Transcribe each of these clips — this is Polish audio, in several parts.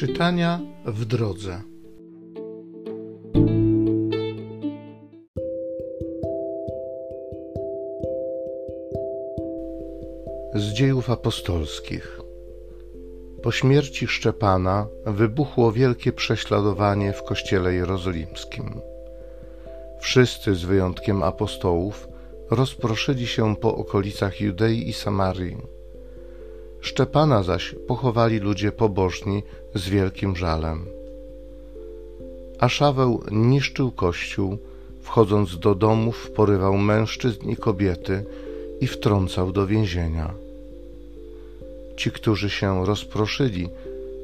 Czytania w drodze. Z dziejów apostolskich. Po śmierci Szczepana wybuchło wielkie prześladowanie w kościele jerozolimskim. Wszyscy z wyjątkiem apostołów rozproszyli się po okolicach Judei i Samarii. Szczepana zaś pochowali ludzie pobożni z wielkim żalem. A Szaweł niszczył kościół, wchodząc do domów, porywał mężczyzn i kobiety i wtrącał do więzienia. Ci, którzy się rozproszyli,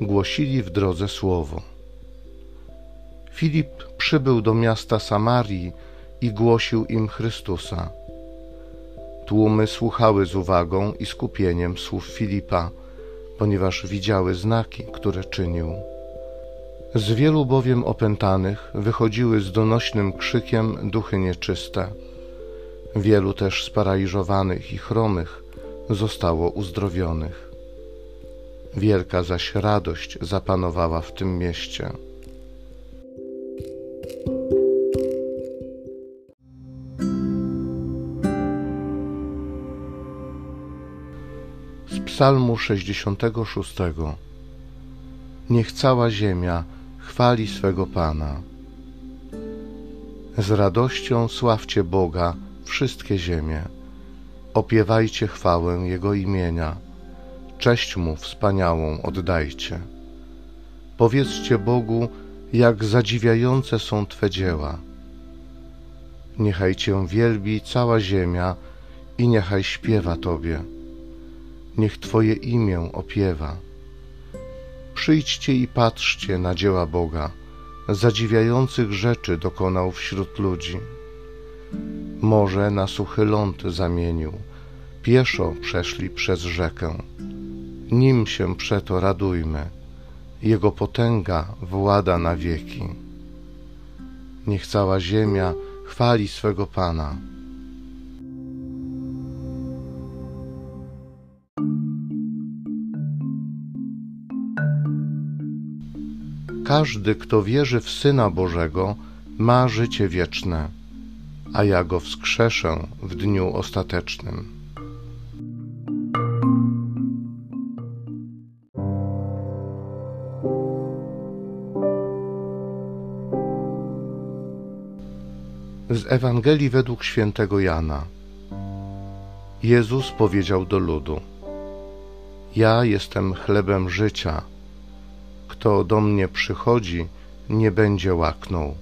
głosili w drodze słowo. Filip przybył do miasta Samarii i głosił im Chrystusa. Tłumy słuchały z uwagą i skupieniem słów Filipa, ponieważ widziały znaki, które czynił. Z wielu bowiem opętanych wychodziły z donośnym krzykiem duchy nieczyste. Wielu też sparaliżowanych i chromych zostało uzdrowionych. Wielka zaś radość zapanowała w tym mieście. Psalmu 66. Niech cała ziemia chwali swego Pana. Z radością sławcie Boga wszystkie ziemie. Opiewajcie chwałę Jego imienia. Cześć Mu wspaniałą oddajcie. Powiedzcie Bogu, jak zadziwiające są Twe dzieła. Niechaj Cię wielbi cała ziemia i niechaj śpiewa Tobie. Niech Twoje imię opiewa. Przyjdźcie i patrzcie na dzieła Boga, zadziwiających rzeczy dokonał wśród ludzi. Morze na suchy ląd zamienił, pieszo przeszli przez rzekę. Nim się przeto radujmy, Jego potęga włada na wieki. Niech cała ziemia chwali swego Pana. Każdy, kto wierzy w Syna Bożego, ma życie wieczne, a ja go wskrzeszę w dniu ostatecznym. Z Ewangelii według świętego Jana. Jezus powiedział do ludu: Ja jestem chlebem życia. Kto do mnie przychodzi, nie będzie łaknął,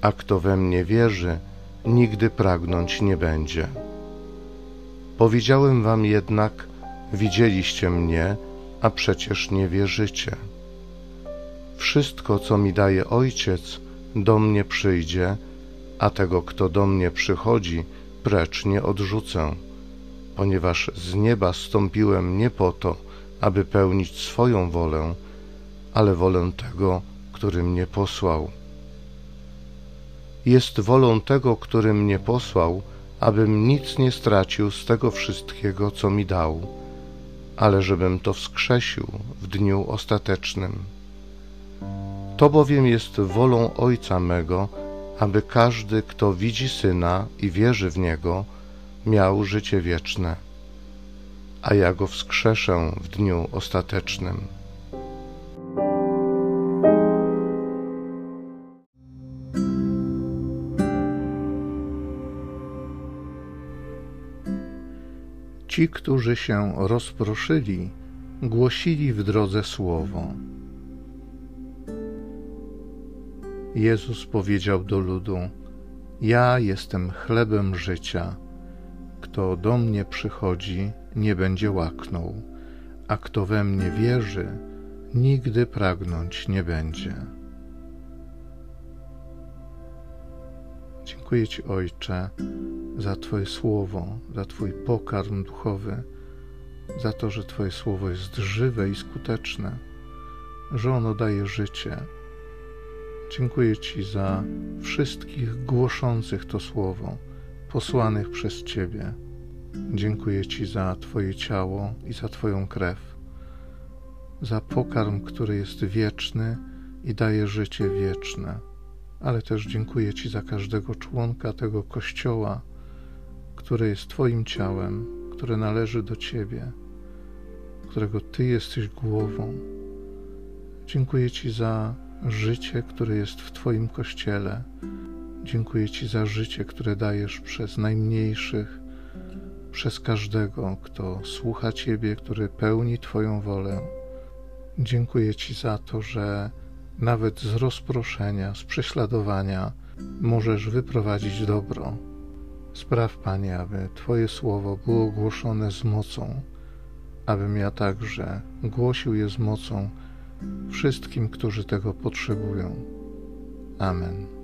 a kto we mnie wierzy, nigdy pragnąć nie będzie. Powiedziałem wam jednak, widzieliście mnie, a przecież nie wierzycie. Wszystko, co mi daje Ojciec, do mnie przyjdzie, a tego, kto do mnie przychodzi, precz nie odrzucę, ponieważ z nieba stąpiłem nie po to, aby pełnić swoją wolę, ale wolę tego, który mnie posłał. Jest wolą tego, który mnie posłał, abym nic nie stracił z tego wszystkiego, co mi dał, ale żebym to wskrzesił w dniu ostatecznym. To bowiem jest wolą Ojca mego, aby każdy, kto widzi Syna i wierzy w Niego, miał życie wieczne, a ja go wskrzeszę w dniu ostatecznym. Ci, którzy się rozproszyli, głosili w drodze słowo. Jezus powiedział do ludu: Ja jestem chlebem życia. Kto do mnie przychodzi, nie będzie łaknął, a kto we mnie wierzy, nigdy pragnąć nie będzie. Dziękuję Ci, Ojcze, za Twoje słowo, za Twój pokarm duchowy, za to, że Twoje słowo jest żywe i skuteczne, że ono daje życie. Dziękuję Ci za wszystkich głoszących to słowo, posłanych przez Ciebie. Dziękuję Ci za Twoje ciało i za Twoją krew. za pokarm, który jest wieczny i daje życie wieczne. Ale też dziękuję Ci za każdego członka tego kościoła, który jest Twoim ciałem, które należy do Ciebie, którego Ty jesteś głową. Dziękuję Ci za życie, które jest w Twoim kościele. Dziękuję Ci za życie, które dajesz przez najmniejszych, przez każdego, kto słucha Ciebie, który pełni Twoją wolę. Dziękuję Ci za to, że nawet z rozproszenia, z prześladowania możesz wyprowadzić dobro. Spraw, Panie, aby Twoje słowo było głoszone z mocą, abym ja także głosił je z mocą wszystkim, którzy tego potrzebują. Amen.